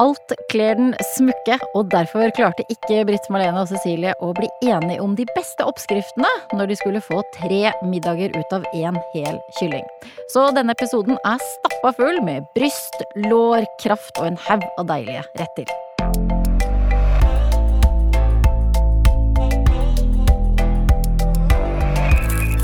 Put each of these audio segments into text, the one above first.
Alt kler den smukke, og derfor klarte ikke Britt Marlene og Cecilie å bli enige om de beste oppskriftene når de skulle få tre middager ut av én hel kylling. Så denne episoden er stappa full med bryst, lår, kraft og en haug av deilige retter.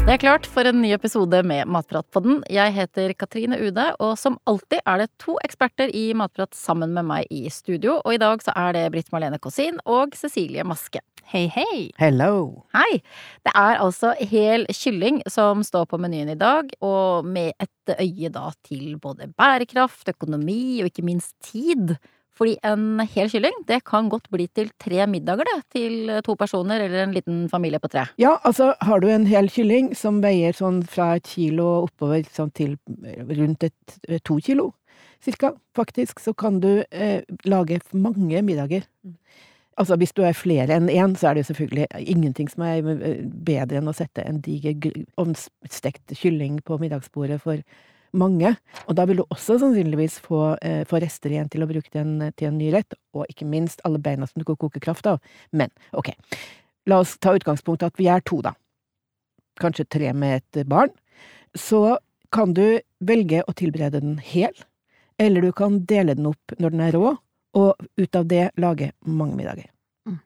Det er klart for en ny episode med Matpratpodden. Jeg heter Katrine Ude, og som alltid er det to eksperter i Matprat sammen med meg i studio. Og i dag så er det Britt Marlene Kosin og Cecilie Maske. Hei, hei! Hello! Hei! Det er altså hel kylling som står på menyen i dag, og med et øye da til både bærekraft, økonomi og ikke minst tid. Fordi en hel kylling, det kan godt bli til tre middager, det. Til to personer eller en liten familie på tre. Ja, altså har du en hel kylling som veier sånn fra et kilo oppover sånn til rundt et, to kilo, cirka, faktisk, så kan du eh, lage mange middager. Altså hvis du er flere enn én, så er det selvfølgelig ingenting som er bedre enn å sette en diger ovnstekt kylling på middagsbordet for mange. Og da vil du også sannsynligvis få, eh, få rester igjen til å bruke den til en ny rett, og ikke minst alle beina som du kan koke kraft av. Men ok, la oss ta utgangspunkt at vi er to, da. Kanskje tre med et barn. Så kan du velge å tilberede den hel, eller du kan dele den opp når den er rå, og ut av det lage mange middager. Mm.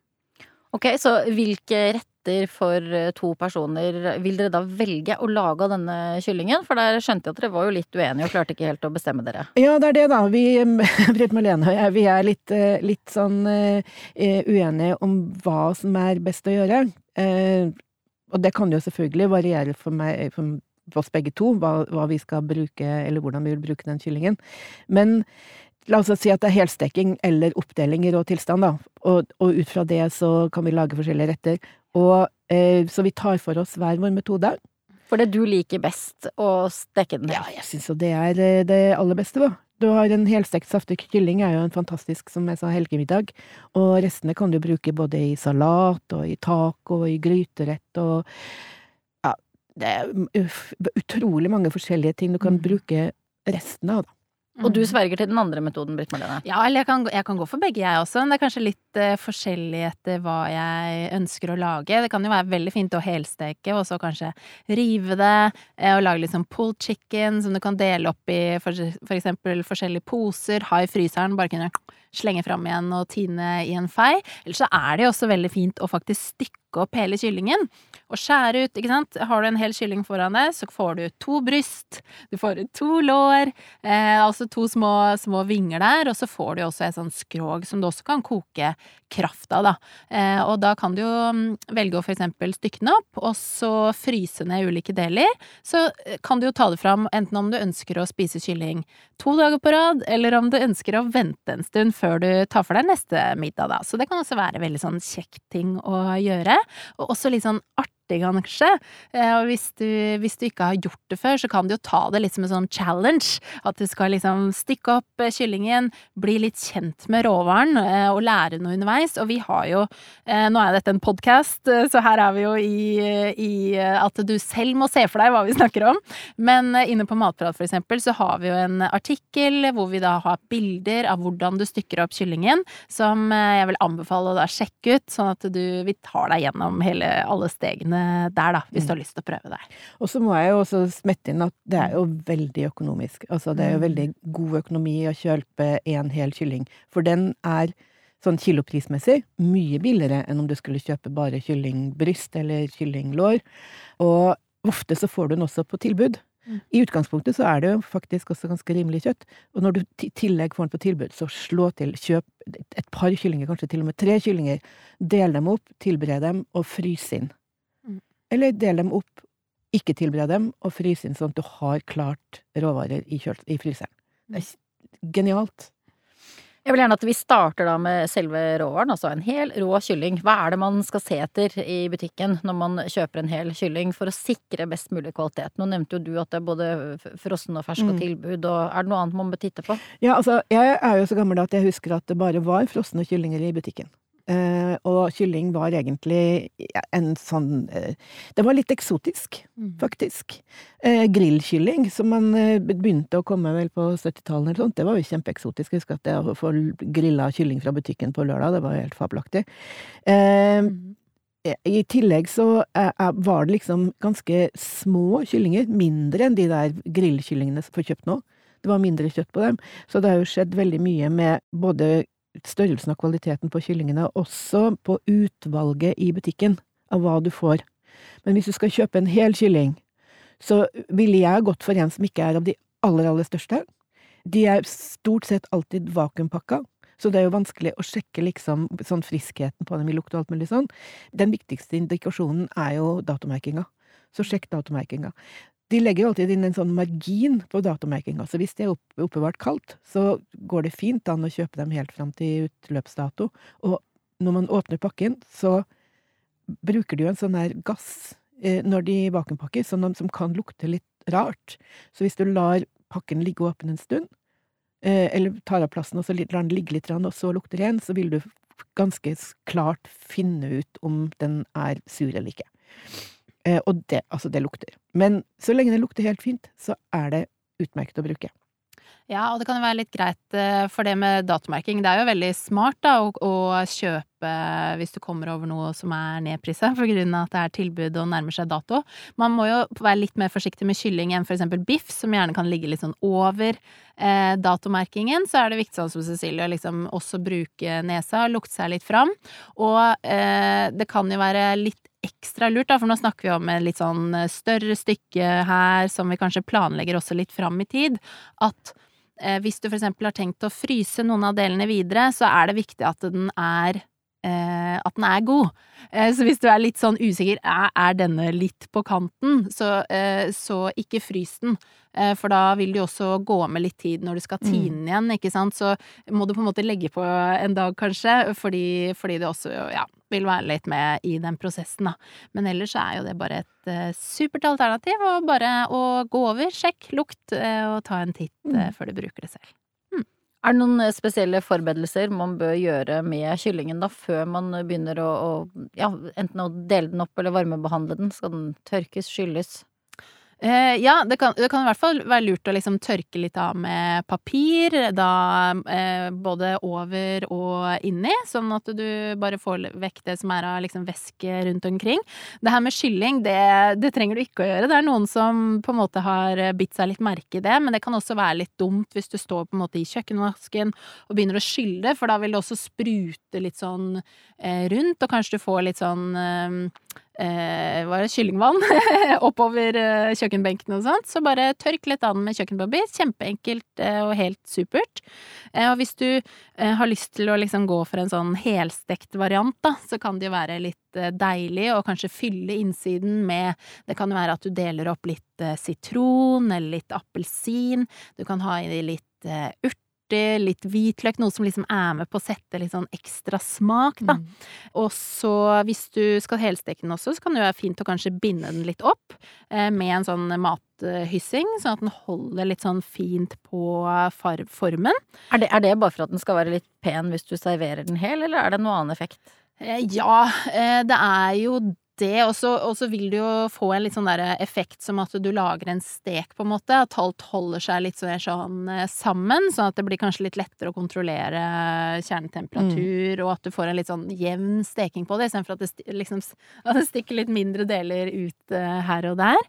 Ok, så hvilke rett retter for eh, to personer, vil dere da velge å lage denne kyllingen? For der skjønte jeg at dere var jo litt uenige og klarte ikke helt å bestemme dere. Ja, det er det, da. Vi, Britt Marlene og jeg, vi er litt, eh, litt sånn uh, uenige om hva som er best å gjøre. Uh, og det kan jo selvfølgelig variere for meg, for oss begge to, hva, hva vi skal bruke, eller hvordan vi vil bruke den kyllingen. Men La oss si at det er helsteking eller oppdeling i rå tilstand, da. Og, og, ut fra det så kan vi lage forskjellige retter. Og eh, Så vi tar for oss hver vår metode. For det du liker best å steke den? Ja, jeg syns jo det er eh, det aller beste, da. Du har en helstekt saftig kylling, er jo en fantastisk, som jeg sa, helgemiddag. Og restene kan du bruke både i salat og i taco og i gryterett og Ja, det er utrolig mange forskjellige ting du kan mm. bruke restene av, da. Og du sverger til den andre metoden, Britt Marlene? Ja, eller jeg kan, jeg kan, gå for begge, jeg også. Men Det er kanskje litt uh, forskjellig etter hva jeg ønsker å lage. Det kan jo være veldig fint å helsteke, og så kanskje rive det, uh, og lage litt sånn pulled chicken som du kan dele opp i for, for eksempel forskjellige poser, ha i fryseren, bare kunne slenge fram igjen og tine i en fei. Eller så er det jo også veldig fint å faktisk stykke opp hele kyllingen og skjære ut, ikke sant. Har du en hel kylling foran deg, så får du to bryst, du får to lår, eh, altså to små, små, vinger der, og så får du også et sånt skrog som du også kan koke kraft av, da. Eh, og da kan du jo mm, velge å for eksempel stykke den opp, og så fryse ned ulike deler. Så eh, kan du jo ta det fram enten om du ønsker å spise kylling to dager på rad, eller om du ønsker å vente en stund før du tar for deg neste middag, da. Så det kan også være veldig sånn kjekk ting å gjøre, og også litt sånn artig kanskje. Eh, og hvis du, hvis du, ikke har gjort det før, så kan du jo ta det litt som en sånn challenge. At du skal liksom stikke opp eh, kyllingen, bli litt kjent med råvaren eh, og lære noe underveis. Og vi har jo Nå er dette en podkast, så her er vi jo i, i, at du selv må se for deg hva vi snakker om. Men inne på Matprat, for eksempel, så har vi jo en artikkel hvor vi da har bilder av hvordan du stykker opp kyllingen, som jeg vil anbefale å da sjekke ut, sånn at du, vi tar deg gjennom hele, alle stegene der, da, hvis du har mm. lyst til å prøve det. Og så må jeg jo også smette inn at det er jo veldig økonomisk. Altså det er jo mm. veldig god økonomi å kjøpe en hel kylling, for den er sånn kiloprismessig mye billigere enn om du skulle kjøpe bare kyllingbryst eller kyllinglår. Og ofte så får du den også på tilbud. Mm. I utgangspunktet så er det jo faktisk også ganske rimelig kjøtt, og når du i tillegg får den på tilbud, så slå til, kjøp et par kyllinger, kanskje til og med tre kyllinger, del dem opp, tilbered dem, og frys inn. Eller del dem opp, ikke tilbered dem, og fryse inn sånn at du har klart råvarer i, i fryseren. Det er genialt. Jeg vil gjerne at vi starter da med selve råvaren, altså en hel rå kylling. Hva er det man skal se etter i butikken når man kjøper en hel kylling for å sikre best mulig kvalitet? Nå nevnte jo du at det er både frossen og fersk og mm. tilbud, og er det noe annet man bør titte på? Ja, altså, jeg er jo så gammel at jeg husker at det bare var frosne kyllinger i butikken. Eh, og kylling var egentlig en sånn eh, Det var litt eksotisk, Mm. faktisk. Eh, grillkylling, som man eh, begynte å komme vel på 70-tallet eller sånt, det var jo kjempeeksotisk. Jeg husker at det å få grilla kylling fra butikken på lørdag, det var jo helt fabelaktig. Eh, Mm. i tillegg så var det liksom ganske små kyllinger, mindre enn de der grillkyllingene som får kjøpt nå. Det var mindre kjøtt på dem, så det har jo skjedd veldig mye med både størrelsen og kvaliteten på kyllingene, også på utvalget i butikken av hva du får. Men hvis du skal kjøpe en hel kylling, så ville jeg gått for en som ikke er av de aller, aller største. De er stort sett alltid vakuumpakka, så det er jo vanskelig å sjekke liksom sånn friskheten på dem i lukt og alt mulig sånn. Den viktigste indikasjonen er jo datomerkinga, så sjekk datomerkinga. De legger jo alltid inn en sånn margin på datomerkinga, så hvis de er opp, oppbevart kaldt, så går det fint an å kjøpe dem helt fram til utløpsdato. Og når man åpner pakken, så bruker de jo en sånn der gass eh, når de bakenpakker, sånn som kan lukte litt rart. Så hvis du lar pakken ligge åpen en stund, eh, eller tar av plassen og så lar den ligge litt, og så lukter ren, så vil du ganske klart finne ut om den er sur eller ikke. Eh, og det, altså, det lukter. Men så lenge det lukter helt fint, så er det utmerket å bruke. Ja, og det kan jo være litt greit eh, for det med datomerking. Det er jo veldig smart da å, å kjøpe hvis du kommer over noe som er nedprisa for grunn av at det er tilbud og nærmer seg dato. Man må jo være litt mer forsiktig med kylling enn for eksempel biff, som gjerne kan ligge litt sånn over eh, datomerkingen. Så er det viktig, sånn som Cecilie, å liksom også bruke nesa lukte seg litt fram. Og eh, det kan jo være litt ekstra lurt, da, for nå snakker vi om et litt sånn større stykke her som vi kanskje planlegger også litt fram i tid. At eh, hvis du for eksempel har tenkt å fryse noen av delene videre, så er det viktig at den er eh, at den er god. Eh, så hvis du er litt sånn usikker, er, er denne litt på kanten, så, eh, så ikke frys den. Eh, for da vil det jo også gå med litt tid når du skal tine den igjen, ikke sant. Så må du på en måte legge på en dag, kanskje, fordi, fordi det også ja, vil være litt med i den prosessen, da. Men ellers er jo det bare et uh, supert alternativ, og bare å gå over, sjekk lukt, uh, og ta en titt Mm. før du bruker det selv. Er det noen spesielle forberedelser man bør gjøre med kyllingen da, før man begynner å, å ja, enten å dele den opp eller varmebehandle den? Skal den tørkes, skylles? Eh, ja, det kan, det kan i hvert fall være lurt å liksom tørke litt av med papir, da uh, både over og inni, sånn at du bare får vekk det som er av liksom væske rundt omkring. Det her med kylling, det, det trenger du ikke å gjøre. Det er noen som på en måte har bitt seg litt merke i det, men det kan også være litt dumt hvis du står på en måte i kjøkkenvasken og begynner å skylle, for da vil det også sprute litt sånn uh, rundt, og kanskje du får litt sånn eh, var det, kyllingvann oppover eh, kjøkkenbenken og sånt. Så bare tørk litt den med kjøkkenbobby. Kjempeenkelt eh, og helt supert. Eh, og hvis du eh, har lyst til å liksom gå for en sånn helstekt variant, da, så kan det jo være litt eh, deilig å kanskje fylle innsiden med Det kan jo være at du deler opp litt sitron eller litt appelsin. Du kan ha i litt urter litt hvitløk, noe som liksom er med på å sette litt sånn ekstra smak, da. Og så hvis du skal helsteke den også, så kan det være fint å kanskje binde den litt opp eh, med en sånn mathyssing, sånn at den holder litt sånn fint på far formen. Er det, er det bare for at den skal være litt pen hvis du serverer den hel, eller er det noen annen effekt? Eh, ja, eh, det er jo det, og så vil du jo få en litt sånn der effekt som at du lager en stek, på en måte. At alt holder seg litt sånn, eh, sammen, sånn at det blir kanskje litt lettere å kontrollere kjernetemperatur, og at du får en litt sånn jevn steking på det, istedenfor at det liksom at det stikker litt mindre deler ut eh, her og der.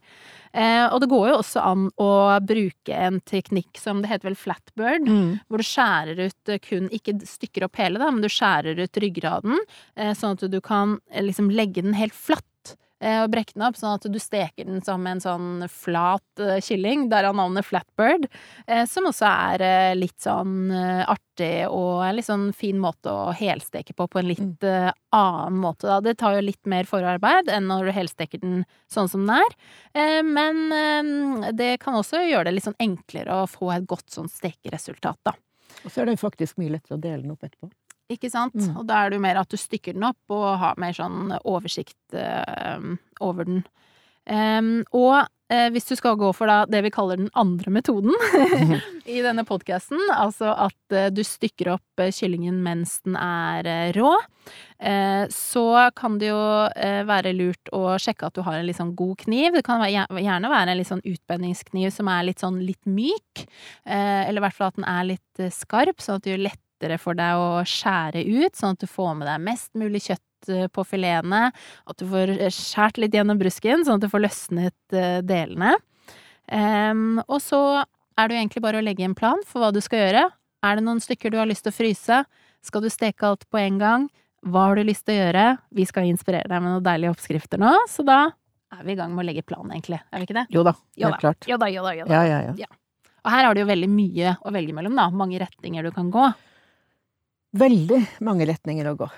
Eh, og det går jo også an å bruke en teknikk som det heter vel flatbird, Mm. hvor du skjærer ut eh, kun, ikke stykker opp hele, da, men du skjærer ut ryggraden, eh, sånn at du kan eh, liksom legge den helt flatt. Eh, Og brekke den opp, sånn at du steker den som en sånn flat eh, kylling, derav navnet flatbird, eh, som også er litt sånn artig og en litt sånn fin måte å helsteke på, på en litt eh, annen måte, da. Det tar jo litt mer forarbeid enn når du helsteker den sånn som den er, men det kan også gjøre det litt sånn enklere å få et godt sånn stekeresultat, da. Og så er det faktisk mye lettere å dele den opp etterpå. Ikke sant? Mm. Og da er det jo mer at du stykker den opp og har mer sånn oversikt eh, over den. Um, og eh, hvis du skal gå for da det vi kaller den andre metoden i denne podkasten, altså at eh, du stykker opp eh, kyllingen mens den er eh, rå, eh, så kan det jo eh, være lurt å sjekke at du har en litt sånn god kniv. Det kan være, gjerne være en litt sånn utbenningskniv som er litt sånn litt myk, eh, eller i hvert fall at den er litt eh, skarp, sånn at det gjør lettere for deg å skjære ut, sånn at du får med deg mest mulig kjøtt eh, på filetene, at du får eh, skjært litt gjennom brusken, sånn at du får løsnet eh, delene. Um, og så er det jo egentlig bare å legge en plan for hva du skal gjøre. Er det noen stykker du har lyst til å fryse? Skal du steke alt på en gang? Hva har du lyst til å gjøre? Vi skal inspirere deg med noen deilige oppskrifter nå, så da er vi i gang med å legge planen, egentlig. Er vi ikke det? Jo da, Jo helt klart. Jo da, jo da, jo da. Ja, ja, ja. Og her har du jo veldig mye å velge mellom, da. Mange retninger du kan gå. Veldig mange retninger å gå.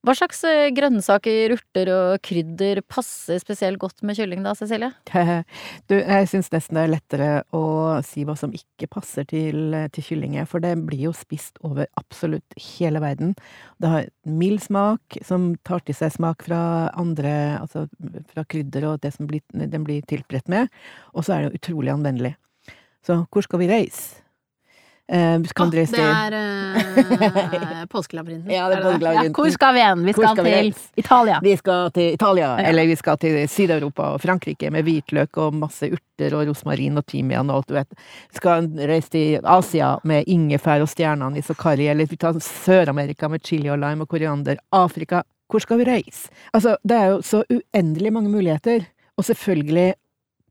Hva slags eh, grønnsaker, urter og krydder passer spesielt godt med kylling da, Cecilie? Du, jeg syns nesten det er lettere å si hva som ikke passer til, til kyllinger, for det blir jo spist over absolutt hele verden. Det har mild smak, som tar til seg smak fra andre, altså fra krydder og det som blir, den blir tilberedt med, og så er det utrolig anvendelig. Så hvor skal vi reise? Eh, kan kan Åh, reise det er uh, påskelabyrinten. Ja, det påskelabyrinten. Ja, hvor skal vi hen? Vi skal, skal til vi Italia. Vi skal til Italia, Ja. eller vi skal til Syd-Europa og Frankrike med hvitløk og masse urter og rosmarin og timian og alt du vet. Vi skal reise til Asia med ingefær og stjernene i Sokari, eller vi tar Sør-Amerika med chili og lime og koriander. Afrika. Hvor skal vi reise? Altså, det er jo så uendelig mange muligheter, og selvfølgelig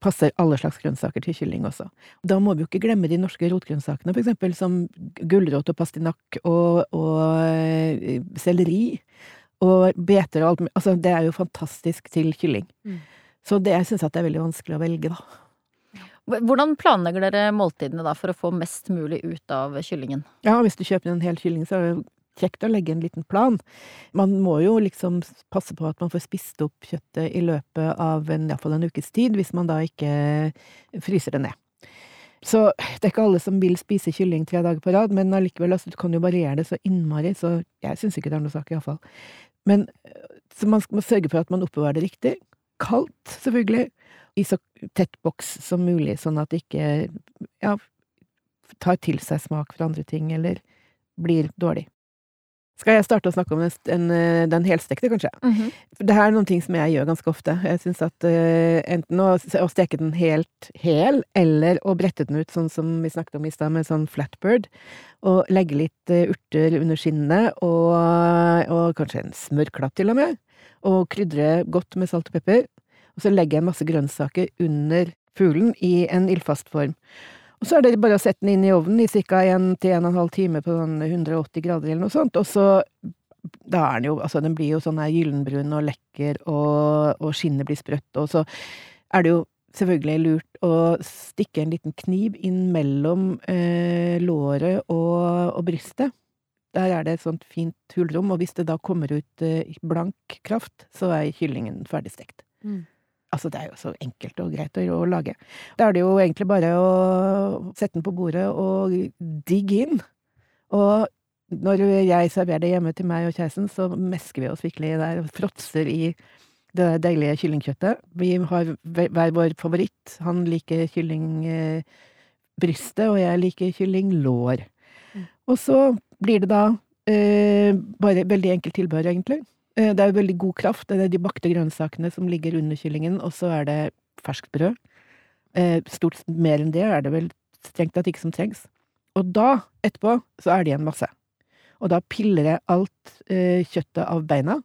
passer alle slags grønnsaker til kylling også. Da må vi jo ikke glemme de norske rotgrønnsakene, for eksempel som gulrot og pastinakk og, og eh, selleri og beter og alt. Altså, det er jo fantastisk til kylling. Mm. Så det, jeg syns at det er veldig vanskelig å velge, da. Hvordan planlegger dere måltidene da for å få mest mulig ut av kyllingen? Ja, hvis du kjøper en hel kylling, så kjekt å legge en liten plan. Man må jo liksom passe på at man får spist opp kjøttet i løpet av en, iallfall en ukes tid, hvis man da ikke fryser det ned. Så det er ikke alle som vil spise kylling tre dager på rad, men allikevel, altså, du kan jo variere det så innmari, så jeg syns ikke det er noe sak, iallfall. Men så man må sørge for at man oppbevarer det riktig. Kaldt, selvfølgelig. I så tett boks som mulig, sånn at det ikke ja, tar til seg smak fra andre ting, eller blir dårlig. Skal jeg starte å snakke om den, den, eh, den helstekte, kanskje? For det her er noen ting som jeg gjør ganske ofte. Jeg syns at uh, enten å, å steke den helt hel, eller å brette den ut sånn som vi snakket om i stad, med sånn flatbird, og legge litt uh, urter under skinnet, og, og kanskje en smørklatt til og med, og krydre godt med salt og pepper, og så legger jeg masse grønnsaker under fuglen i en ildfast form. Og så er det bare å sette den inn i ovnen i ca. 1 til 1 12 time på sånn 180 grader eller noe sånt, og så da er den jo, altså den blir jo sånn her gyllenbrun og lekker, og, og skinnet blir sprøtt, og så er det jo selvfølgelig lurt å stikke en liten kniv inn mellom eh, låret og, og brystet. Der er det et sånt fint hulrom, og hvis det da kommer ut eh, blank kraft, så er kyllingen ferdigstekt. Mm. Altså, det er jo så enkelt og greit å, lage. Da er det jo egentlig bare å sette den på bordet og digge inn. Og når jeg serverer det hjemme til meg og kjæresten, så mesker vi oss virkelig der og fråtser i det deilige kyllingkjøttet. Vi har hver vår favoritt. Han liker kyllingbrystet, og jeg liker kyllinglår. Mm. Og så blir det da eh, bare veldig enkelt tilbehør, egentlig. Eh, Det er jo veldig god kraft. Det er de bakte grønnsakene som ligger under kyllingen, og så er det ferskt brød. Eh, Stort mer enn det er det vel strengt tatt ikke som trengs. Og da, etterpå, så er det igjen masse. Og da piller jeg alt eh, kjøttet av beina.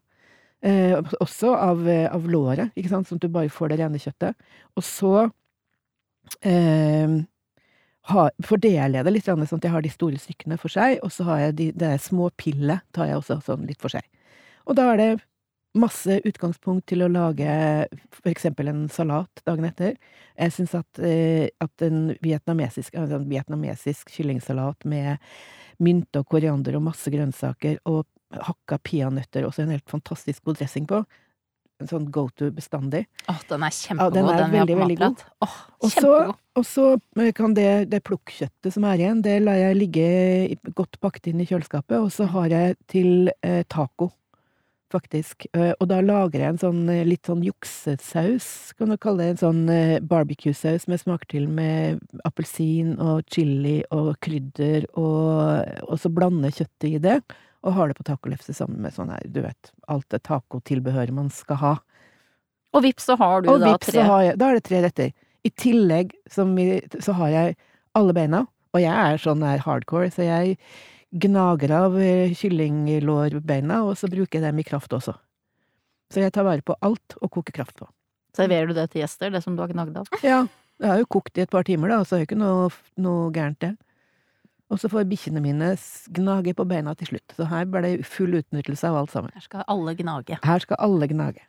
Også av, av låret, ikke sant, sånn at du bare får det rene kjøttet. Og så eh, fordeler jeg det litt, sånn at jeg har de store stykkene for seg, og så har jeg de, det små pillet tar jeg også sånn litt for seg. Og da er det masse utgangspunkt til å lage for eksempel en salat dagen etter. Jeg syns at, eh, at en vietnamesisk, altså en vietnamesisk kyllingsalat med mynte og koriander og masse grønnsaker og hakka peanøtter, også en helt fantastisk god dressing på. En sånn go to bestandig. Åh, den er kjempegod, Ja, den er den vi har veldig, på veldig god. matprat. Og så, kan det, det plukkkjøttet som er igjen, det lar jeg ligge godt pakket inn i kjøleskapet, og så har jeg til eh, taco. Faktisk. Eh, Og da lager jeg en sånn eh, litt sånn juksesaus, kan du kalle det. En sånn eh, barbecue-saus med smak til med appelsin og chili og krydder, og, og så blander kjøttet i det. Og har det på tacolefse sammen med sånn her, du vet, alt det tacotilbehøret man skal ha. Og vips, så har du Og da vips, tre. så har jeg, da er det tre retter. I tillegg vi, så har jeg alle beina, og jeg er sånn her hardcore, så jeg gnager av eh, kyllinglårbeina, og så bruker jeg dem i kraft også. Så jeg tar vare på alt og koker kraft på. Serverer du det til gjester, det som du har gnagd av? Ja, jeg har jo kokt i et par timer, da, så er jo ikke noe, noe gærent, det. Og så får bikkjene mine gnage på beina til slutt. Så her ble det full utnyttelse av alt sammen. Her skal alle gnage. Her skal alle gnage.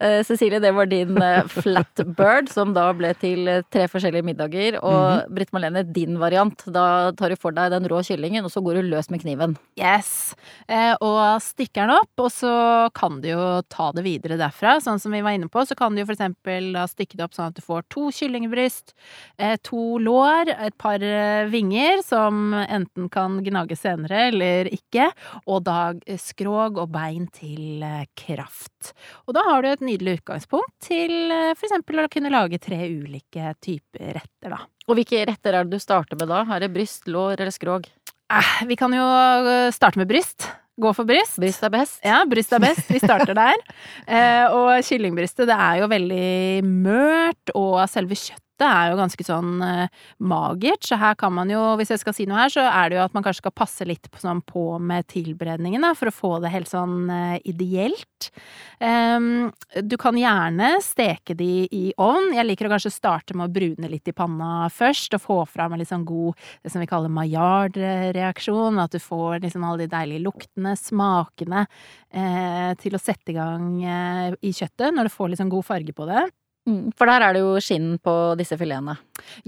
Eh, Cecilie, det var din eh, flatbird, som da ble til eh, tre forskjellige middager. Og Britt Marlene, din variant. Da tar du for deg den rå kyllingen, og så går du løs med kniven. Yes. Eh, og stikker den opp, og så kan du jo ta det videre derfra. Sånn som vi var inne på, så kan du jo for eksempel da stikke det opp sånn at du får to kyllingbryst, eh, to lår, et par vinger som enten kan gnage senere eller ikke, og da skrog og bein til kraft. Og da har du et nydelig utgangspunkt til f.eks. for eksempel å kunne lage tre ulike typer retter, da. Og hvilke retter er det du starter med da? Er det bryst, lår eller skrog? Eh, vi kan jo eh, starte med bryst. Gå for bryst. Bryst er best. Ja, bryst er best. Vi starter der. Eh, og kyllingbrystet, det er jo veldig mørt, og selve kjøttet er jo ganske sånn eh, magert, så her kan man jo, hvis jeg skal si noe her, så er det jo at man kanskje skal passe litt på, sånn, på med tilberedningen, da, for å få det helt sånn eh, ideelt. Um, du kan gjerne steke de i ovn. Jeg liker å kanskje starte med å brune litt i panna først, og få fram en litt sånn god, det som vi kaller maillard-reaksjon, at du får liksom alle de deilige luktene, smakene, eh, til å sette i gang eh, i kjøttet, når du får litt sånn god farge på det. Mm, For der er det jo skinn på disse filetene.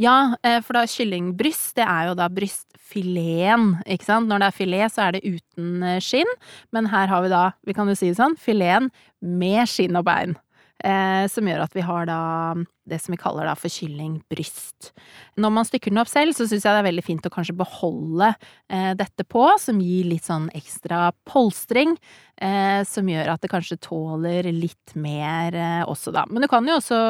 Ja, eh, for da kyllingbryst, det er jo da brystfileten, ikke sant? Når det er filet, så er det uten eh, skinn, men her har vi da, vi kan jo si det sånn, fileten med skinn og bein. Eh, som gjør at vi har da det som vi kaller da for kyllingbryst. Når man stykker den opp selv, så syns jeg det er veldig fint å kanskje beholde eh, dette på, som gir litt sånn ekstra polstring. Eh, som gjør at det kanskje tåler litt mer eh, også, da. Men du kan jo også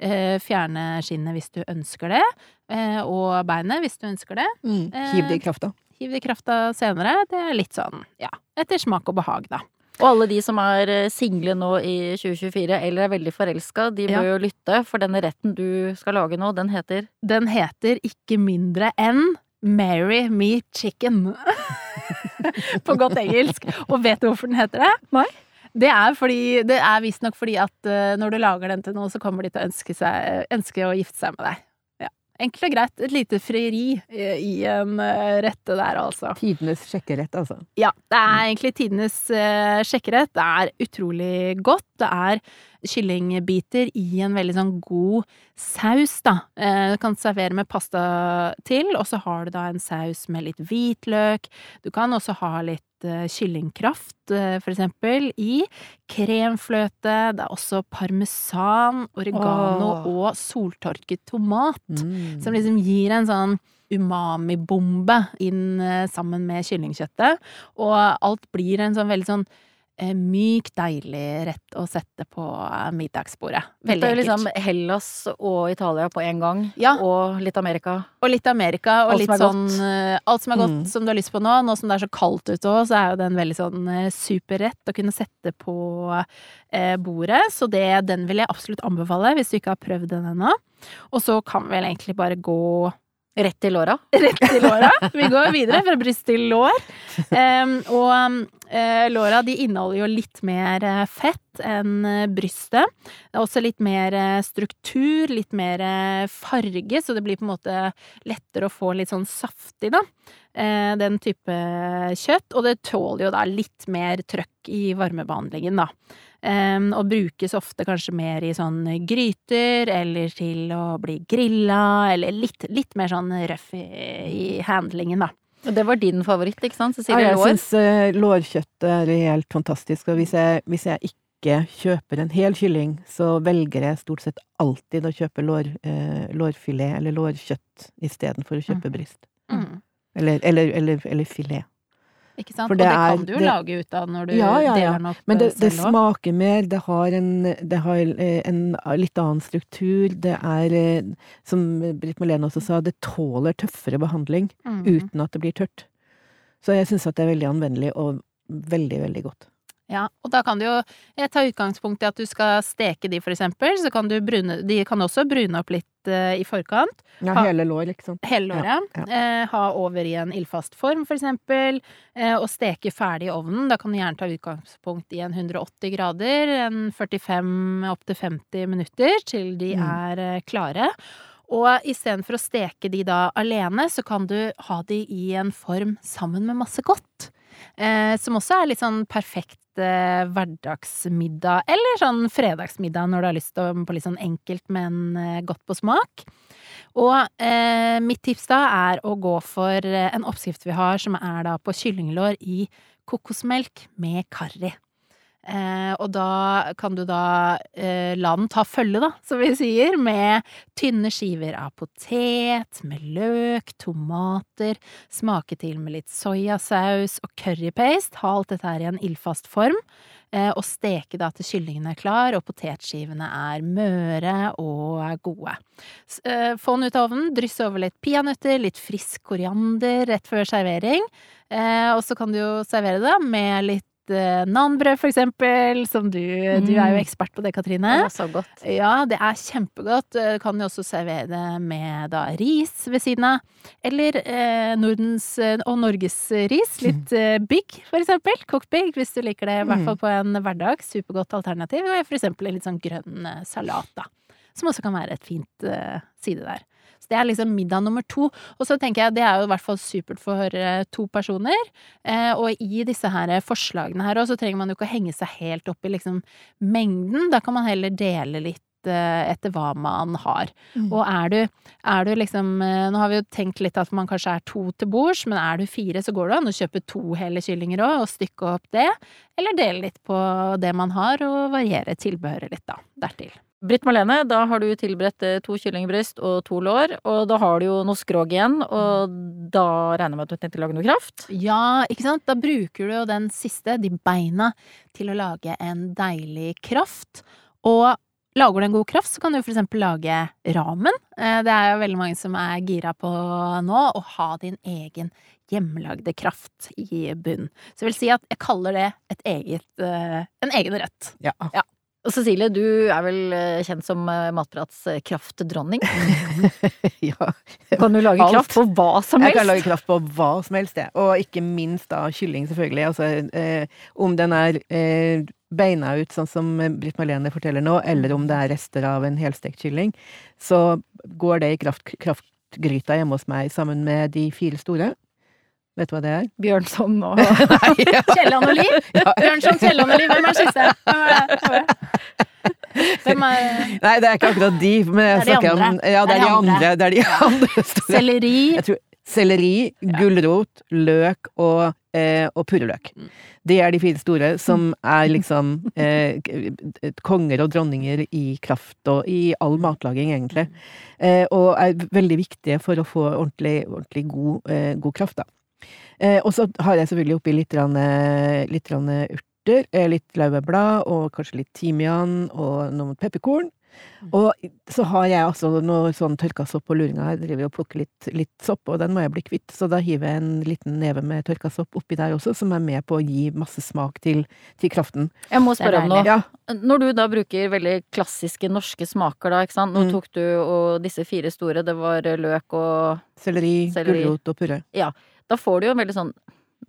eh, fjerne skinnet hvis du ønsker det, eh, og beinet hvis du ønsker det. Mm. Hiv det i krafta. Hiv det i krafta senere. Det er litt sånn, ja, etter smak og behag, da. Og alle de som er eh, single nå i 2024, eller er veldig forelska, de bør Ja. jo lytte, for denne retten du skal lage nå, den heter Den heter ikke mindre enn Marry me chicken. På godt engelsk. Og vet du hvorfor den heter det? Nei. Det er, fordi, det er visstnok fordi at eh, når du lager den til noen, så kommer de til å ønske, seg, ønske å gifte seg med deg. Enkelt og greit. Et lite frieri eh, i en eh, rette der, altså. Tidenes sjekkerett, altså. Ja, det er egentlig tidenes uh, sjekkerett. Det er utrolig godt. Det er kyllingbiter i en veldig sånn god saus, da. Eh, du kan servere med pasta til, og så har du da en saus med litt hvitløk. Du kan også ha litt eh, kyllingkraft, eh, for eksempel, i. Kremfløte. Det er også parmesan, oregano oh. og soltørket tomat. Mm. Som liksom gir en sånn umami-bombe inn eh, sammen med kyllingkjøttet. Og alt blir en sånn veldig sånn myk, deilig rett å sette på eh, middagsbordet. Det Veldig er enkelt. liksom Hellas og Italia på en gang. Ja. Og litt Amerika. Og litt Amerika, og Alt litt sånn eh, Alt som er godt Mm. som du har lyst på nå. Nå som det er så kaldt ute òg, så er jo det en veldig sånn eh, superrett å kunne sette på eh, bordet. Så det, den vil jeg absolutt anbefale hvis du ikke har prøvd den ennå. Og så kan vi vel egentlig bare gå Rett i låra. rett til låra. Vi går videre fra bryst til lår. Um, og eh, låra de inneholder jo litt mer eh, fett enn eh, brystet. Det er også litt mer struktur, litt mer farge, så det blir på en måte lettere å få litt sånn saftig, da. Den type kjøtt. Og det tåler jo da litt mer trøkk i varmebehandlingen, da. Em, og brukes ofte kanskje mer i sånn gryter, eller til å bli grilla, eller litt, litt mer sånn røff i, i handlingen, da. Og det var din favoritt, ikke sant? Ja, jeg Lår. syns uh, lårkjøttet er helt fantastisk, og hvis jeg, hvis jeg ikke kjøper en hel kylling, så velger jeg stort sett alltid å kjøpe lår, uh, lårfilet eller lårkjøtt istedenfor å kjøpe bryst. Mm. Eller, eller, eller, eller filet. Ikke sant? For Og det det er- kan du jo det- lage ut av når du Ja, ja, ja. deler den opp Men det, eh, det selv også. smaker mer, det har en, det har eh, en litt annen struktur, det er, eh, som Britt Malene også sa, det tåler tøffere behandling mm. uten at det blir tørt. Så jeg syns at det er veldig anvendelig og veldig, veldig godt. Ja, og da kan du jo jeg tar utgangspunkt i at du skal steke de, for eksempel. Så kan du brune De kan også brune opp litt eh, i forkant. Ja, Ha- hele lår, liksom. Hele Ja, ja. Eh, ha over i en ildfast form, for eksempel. Eh, og steke ferdig i ovnen. Da kan du gjerne ta utgangspunkt i en 180 grader, en 45 opptil 50 minutter, til de Mm. er eh, klare. Og istedenfor å steke de da alene, så kan du ha de i en form sammen med masse godt. Eh, som også er litt sånn perfekt eh, hverdagsmiddag, eller sånn fredagsmiddag når du har lyst til å på litt sånn enkelt, men eh, godt på smak. Og eh, mitt tips da er å gå for eh, en oppskrift vi har som er da på kyllinglår i kokosmelk med karri. Eh, og da kan du da eh, la den ta følge, da, som vi sier, med tynne skiver av potet, med løk, tomater, smake til med litt soyasaus og currypaste. Ha alt dette her i en ildfast form. Eh, og steke da til kyllingen er klar og potetskivene er møre og er gode. Eh, Få den ut av ovnen, drysse over litt peanøtter, litt frisk koriander rett før servering. Eh, og så kan du jo servere det med litt eh, nanbrød, for eksempel, som du Du er jo Mm. ekspert på det, Katrine. Å, så godt. Ja, det er kjempegodt. Du Kan jo også servere det med da ris ved siden av. Eller eh, Nordens eh, og Norges ris. Litt eh, bygg, for eksempel. Kokt bygg, hvis du liker det i hvert Mm. fall på en hverdag. Supergodt alternativ. Og for eksempel en litt sånn grønn eh, salat, da. Som også kan være et fint uh, side der. Så det er liksom middag nummer to. Og så tenker jeg det er jo i hvert fall supert for uh, to personer. Uh, og i disse her forslagene her òg, så trenger man jo ikke å henge seg helt opp i liksom mengden. Da kan man heller dele litt eh, etter hva man har. Mm. Og er du, er du liksom Nå har vi jo tenkt litt at man kanskje er to til bords, men er du fire, så går det an å kjøpe to hele kyllinger òg, og stykke opp det. Eller dele litt på det man har, og variere tilbehøret litt, da. Dertil. Britt Marlene, da har du tilberedt eh, to kyllingbryst og to lår, og da har du jo noe skrog igjen, og da regner jeg med at du tenkte å lage noe kraft? Ja, ikke sant? Da bruker du jo den siste, de beina, til å lage en deilig kraft. Og lager du en god kraft, så kan du for eksempel lage ramen. Eh, Det er jo veldig mange som er gira på nå, å ha din egen hjemmelagde kraft i bunn. Så jeg vil si at jeg kaller det et eget, eh, en egen rett. Ja. Ja. Og Cecilie, du er vel eh, kjent som eh, Matprats kraftdronning. ja. Kan du lage Alt. kraft på hva som helst? Jeg kan lage kraft på hva som helst, jeg. Og ikke minst da kylling, selvfølgelig. Altså, eh, om den er eh, beina ut, sånn som Britt Marlene forteller nå, eller om det er rester av en helstekt kylling, så går det i kraft, kraftgryta hjemme hos meg sammen med de fire store. Vet du hva det er? Bjørnson og. Kielland og Liv! Bjørnson, Kielland og Liv, hvem er siste? Hvem er Nei, det er ikke akkurat de, men jeg er snakker om. Ja, det er de andre. Det er de andre. Selleri. Tror selleri, gulrot, løk og, eh, og purreløk. Mm. Det er de fire store, som er liksom eh, konger og dronninger i kraft og i all matlaging, egentlig. Eh, og er veldig viktige for å få ordentlig, ordentlig god, eh, god kraft, da. Eh, og så har jeg selvfølgelig oppi litt, grann, eh, litt rann urter, eh, litt laurbærblad og kanskje litt timian og noen pepperkorn. Og så har jeg altså noe sånn tørka sopp på luringa her, driver og plukker litt, litt sopp, og den må jeg bli kvitt, så da hiver jeg en liten neve med tørka sopp oppi der også, som er med på å gi masse smak til, til kraften. Jeg må spørre om noe. Ja, Når du da bruker veldig klassiske norske smaker, da, ikke sant. Nå Mm. tok du og disse fire store, det var løk og selleri, Selleri. gulrot og purre. Da får du jo en veldig sånn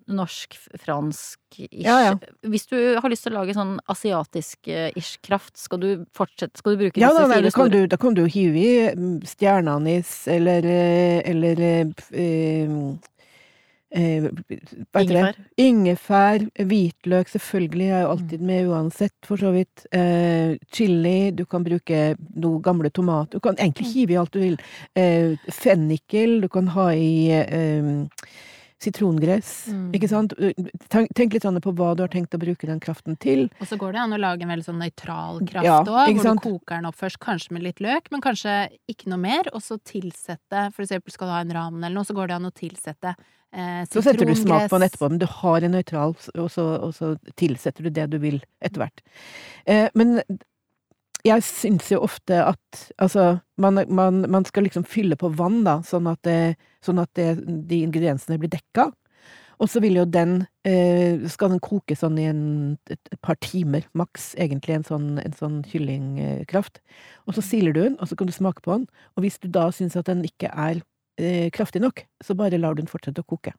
norsk-fransk-ish. Ja, ja. Hvis du har lyst til å lage sånn asiatisk-ish kraft, skal du fortsette Skal du bruke Ja, disse da, nei, fire store? da kan du hive i mm, stjerneanis eller eh, eller eh, eh? Ingefær. Ingefær, hvitløk, selvfølgelig er jo alltid med uansett, for så vidt. Eh, chili, du kan bruke noen gamle tomater. Du kan egentlig hive i alt du vil. Eh, fennikel, du kan ha i eh, sitrongress, Mm. ikke sant? Tenk, tenk litt sånn på hva du har tenkt å bruke den kraften til. Og så går det an å lage en veldig sånn nøytral kraft òg, ja, hvor sant? du koker den opp først, kanskje med litt løk, men kanskje ikke noe mer, og så tilsette For eksempel skal du ha en ramen eller noe, så går det an å tilsette eh, Så setter du smak på den etterpå, men du har en nøytral, og så, og så tilsetter du det du vil etter hvert. Eh, men jeg syns jo ofte at altså, man, man, man skal liksom fylle på vann, da, sånn at, det, sånn at det, de ingrediensene blir dekka. Og så vil jo den eh, Skal den koke sånn i en, et, et par timer, maks, egentlig, en sånn, en sånn kyllingkraft. Og så siler du den, og så kan du smake på den. Og hvis du da syns at den ikke er eh, kraftig nok, så bare lar du den fortsette å koke.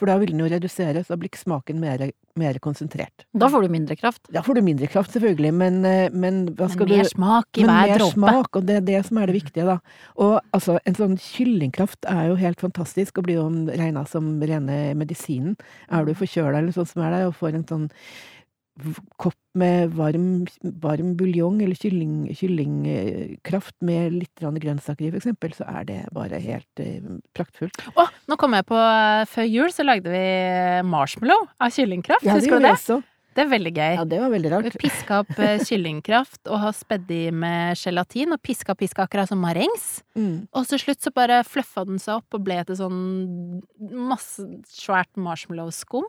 For da vil den jo redusere, så da blir smaken mer, mer konsentrert. Da får du mindre kraft. Da får du mindre kraft, selvfølgelig, men, eh, men hva skal Men mer du smak i men hver mer dråpe. smak, og det er det som er det viktige, da. Og altså, en sånn kyllingkraft er jo helt fantastisk, og blir jo regna som rene medisinen. Er du forkjøla eller sånn som er der, og får en sånn kopp med varm, varm buljong eller kylling, kyllingkraft med litt grønnsaker i, for eksempel, så er det bare helt eh, praktfullt. Å, nå kom jeg på eh, Før jul så lagde vi marshmallow av kyllingkraft. Ja, det Husker du det? også. Det er veldig gøy. Ja, det var veldig Vi rart. piska opp eh, kyllingkraft og har spedd i med gelatin, og piska piska akkurat som marengs. Mm. Og til slutt så bare fluffa den seg opp og ble til sånn masse svært marshmallow-skum.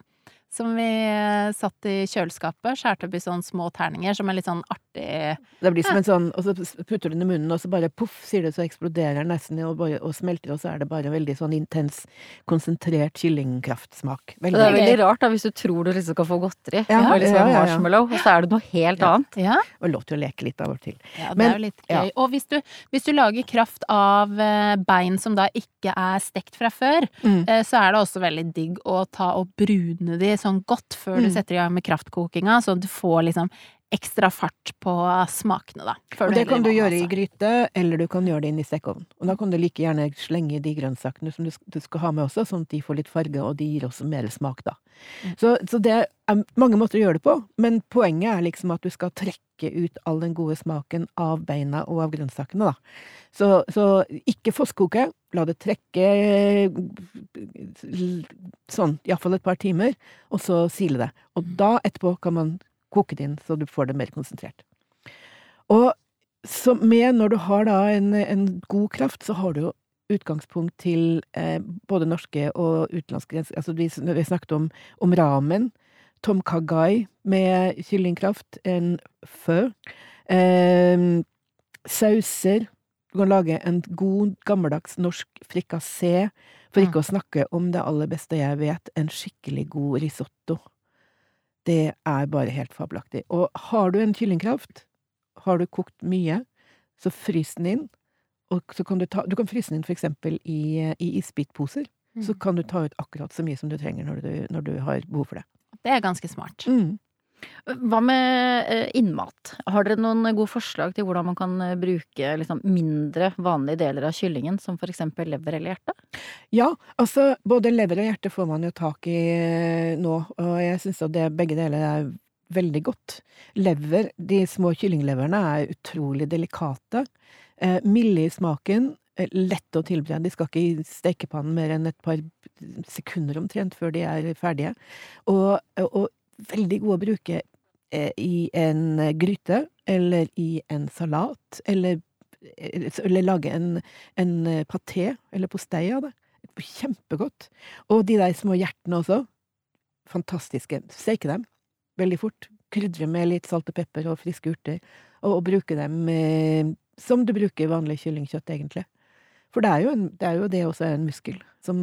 Som vi eh, satt i kjøleskapet, skjærte opp i sånne små terninger, som er litt sånn artig Det blir som en sånn, og så putter du den i munnen, og så bare poff, sier det, så eksploderer den nesten og, bare, og smelter, og så er det bare veldig sånn intens, konsentrert kyllingkraftsmak. Det er veldig rart da, hvis du tror du liksom kan få godteri, Ja, og liksom ja, ja, ja. marshmallow, og så er det noe helt Ja. annet. Ja, Og lov til å leke litt av og til. ja det Men- er jo litt ja. gøy. Og hvis du, hvis du lager kraft av eh, bein som da ikke er stekt fra før, Mm. eh, så er det også veldig digg å ta og brune de sånn godt før du Mm. setter i gang med kraftkokinga, at du får liksom ekstra fart på smakene, da. Og det kan du vann, gjøre i altså. gryte, eller du kan gjøre det inn i stekeovn. Og da kan du like gjerne slenge de grønnsakene som du, du skal ha med også, sånn at de får litt farge, og de gir også mer smak, da. Mm. Så, så det er mange måter å gjøre det på, men poenget er liksom at du skal trekke ut all den gode smaken av beina og av grønnsakene, da. Så, så ikke fosskoke, la det trekke sånn iallfall et par timer, og så sile det. Og da etterpå kan man koke det inn så du får det mer konsentrert. Og så med når du har da en, en god kraft, så har du jo utgangspunkt til eh, både norske og utenlandske. Altså vi, vi snakket om, om ramen, tom kagai med kyllingkraft, en fø, eh, sauser. Du kan lage en god, gammeldags norsk frikassé, for ikke å snakke om det aller beste jeg vet, en skikkelig god risotto. Det er bare helt fabelaktig. Og har du en kyllingkraft, har du kokt mye, så frys den inn. Og så kan du ta Du kan fryse den inn for eksempel i, i isbitposer. Så Mm. kan du ta ut akkurat så mye som du trenger når du, når du har behov for det. Det er ganske smart. Mm. Hva med eh, innmat? Har dere noen gode forslag til hvordan man kan eh, bruke liksom, mindre vanlige deler av kyllingen, som for eksempel lever eller hjerte? Ja, altså både lever og hjerte får man jo tak i eh, nå, og jeg syns at det, begge deler er veldig godt. Lever, de små kyllingleverne er utrolig delikate, eh, milde i smaken, lette å tilberede. De skal ikke i stekepannen mer enn et par sekunder omtrent før de er ferdige, og, og veldig gode å bruke eh, i en gryte, eller i en salat, eller, eller lage en, en paté eller postei av det. Kjempegodt. Og de der små hjertene også. Fantastiske. Steke dem veldig fort. Krydre med litt salt og pepper og friske urter. Og, og bruke dem eh, som du bruker vanlig kyllingkjøtt, egentlig. For det er jo, en, det er jo det også en muskel, som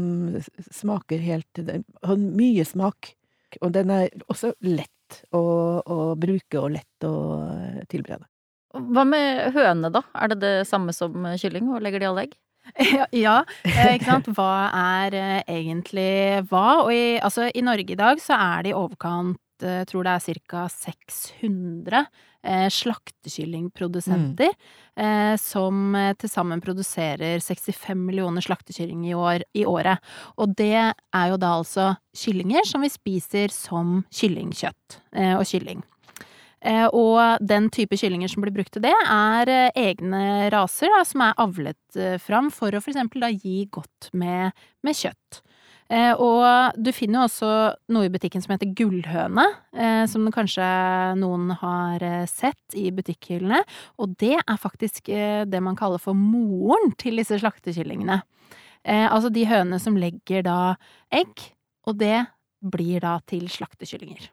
smaker helt har mye smak. Og den er også lett å, å bruke og lett å eh, tilberede. Hva med høne, da? Er det det samme som kylling, og legger de alle egg? Ja, ja, eh, ikke sant. Hva er eh, egentlig hva? Og i, altså, i Norge i dag så er det i overkant, jeg tror det er ca. 600 eh, slaktekyllingprodusenter eh, som eh, til sammen produserer 65 millioner slaktekylling i, år, i året. Og det er jo da altså kyllinger som vi spiser som kyllingkjøtt eh, og kylling. Eh, og den type kyllinger som blir brukt til det, er eh, egne raser da, som er avlet eh, fram for å for eksempel da gi godt med, med kjøtt. Og du finner jo også noe i butikken som heter gullhøne, som kanskje noen har sett i butikkhyllene. Og det er faktisk det man kaller for moren til disse slaktekyllingene. Altså de hønene som legger da egg, og det blir da til slaktekyllinger.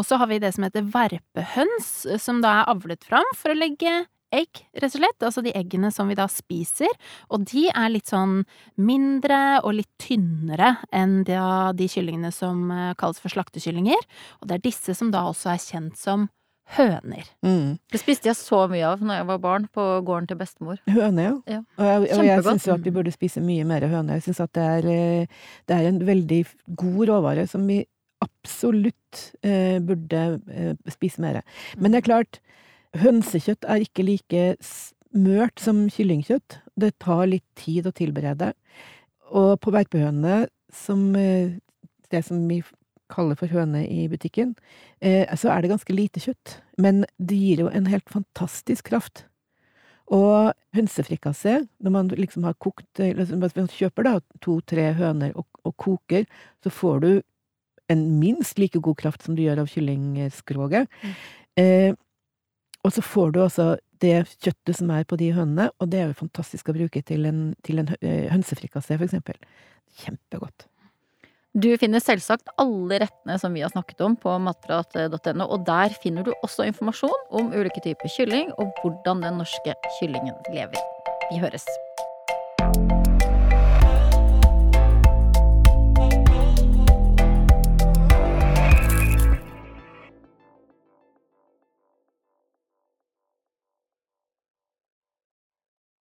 Og så har vi det som heter verpehøns, som da er avlet fram for å legge egg, rett og slett. Altså de eggene som vi da spiser. Og de er litt sånn mindre og litt tynnere enn de, de kyllingene som eh, kalles for slaktekyllinger. Og det er disse som da også er kjent som høner. Mm. Det spiste jeg så mye av når jeg var barn, på gården til bestemor. Høne, ja. Ja. Og jeg, og jeg syns jo at vi burde spise mye mer høne. Jeg syns at det er, eh, det er en veldig god råvare som vi absolutt eh, burde eh, spise mer. Men det er klart, hønsekjøtt er ikke like smørt som kyllingkjøtt. Det tar litt tid å tilberede. Og på verpehøne, som eh, det som vi kaller for høne i butikken, eh, så er det ganske lite kjøtt. Men det gir jo en helt fantastisk kraft. Og hønsefrikassé, når man liksom har kokt liksom, man kjøper da to-tre høner og, og koker, så får du en minst like god kraft som du gjør av kyllingskroget. Mm. Eh, og så får du altså det kjøttet som er på de hønene, og det er jo fantastisk å bruke til en, til en eh, hønsefrikassé, for eksempel. Kjempegodt. Du finner selvsagt alle rettene som vi har snakket om på matprat.no, og der finner du også informasjon om ulike typer kylling og hvordan den norske kyllingen lever. Vi høres.